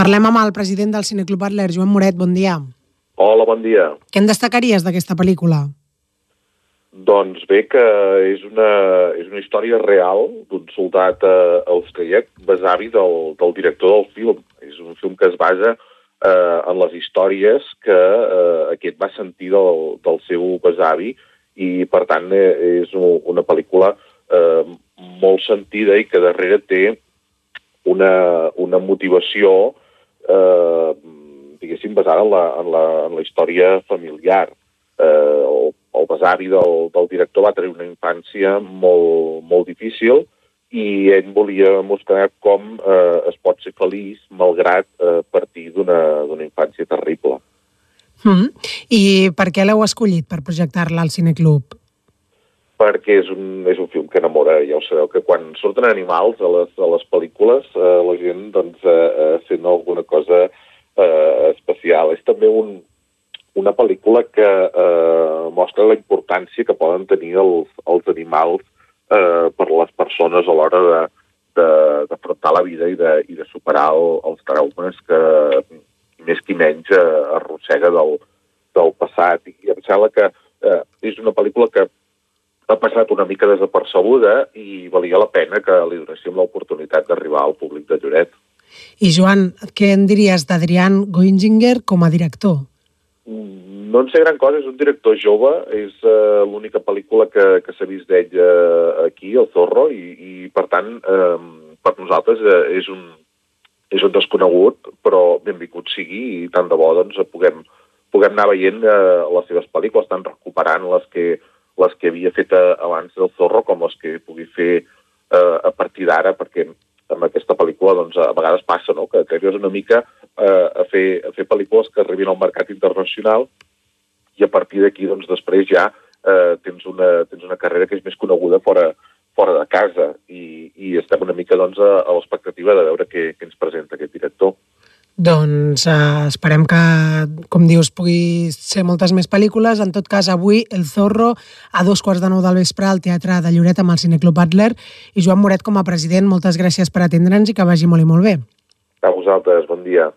Parlem amb el president del Cineclub Adler, Joan Moret, bon dia. Hola, bon dia. Què en destacaries d'aquesta pel·lícula? Doncs bé que és una, és una història real d'un soldat eh, austríac, besavi del, del director del film. És un film que es basa eh, en les històries que eh, aquest va sentir del, del seu besavi i, per tant, eh, és una pel·lícula eh, molt sentida i que darrere té una, una motivació eh, diguéssim, basada en la, en la, en la història familiar. Eh, el, el besavi del, del director va tenir una infància molt, molt difícil i ell volia mostrar com eh, es pot ser feliç malgrat eh, partir d'una infància terrible. Mm. I per què l'heu escollit per projectar-la al Cineclub? Perquè és un, és un film que enamora, ja ho sabeu, que quan surten animals a les, a les pel·lícules eh, la gent doncs, eh, eh, sent alguna cosa eh, especial. És també un, una pel·lícula que eh, mostra la importància que poden tenir els, els animals eh, per les persones a l'hora de, d'afrontar la vida i de, i de superar el, els traumes que més que menys eh, arrossega del, del passat. I em sembla que eh, és una pel·lícula que ha passat una mica desapercebuda i valia la pena que li donéssim l'oportunitat d'arribar al públic de Lloret. I Joan, què en diries d'Adrián Goinzinger com a director? No en sé gran cosa, és un director jove, és uh, l'única pel·lícula que, que s'ha vist d'ell uh, aquí, El Zorro, i, i per tant, uh, per nosaltres uh, és, un, és un desconegut, però benvingut sigui i tant de bo doncs, puguem, puguem anar veient uh, les seves pel·lícules, estan recuperant les que, les que havia fet abans del Zorro com les que pugui fer uh, a partir d'ara, perquè amb aquesta pel·lícula doncs, a vegades passa no? que t'arribes una mica eh, a, fer, a fer pel·lícules que arribin al mercat internacional i a partir d'aquí doncs, després ja eh, tens, una, tens una carrera que és més coneguda fora, fora de casa i, i estem una mica doncs, a, a l'expectativa de veure què, què ens presenta aquest director. Doncs eh, esperem que, com dius, pugui ser moltes més pel·lícules. En tot cas, avui El Zorro a dos quarts de nou del vespre al Teatre de Lloret amb el Cineclub Adler. I Joan Moret, com a president, moltes gràcies per atendre'ns i que vagi molt i molt bé. A vosaltres, bon dia.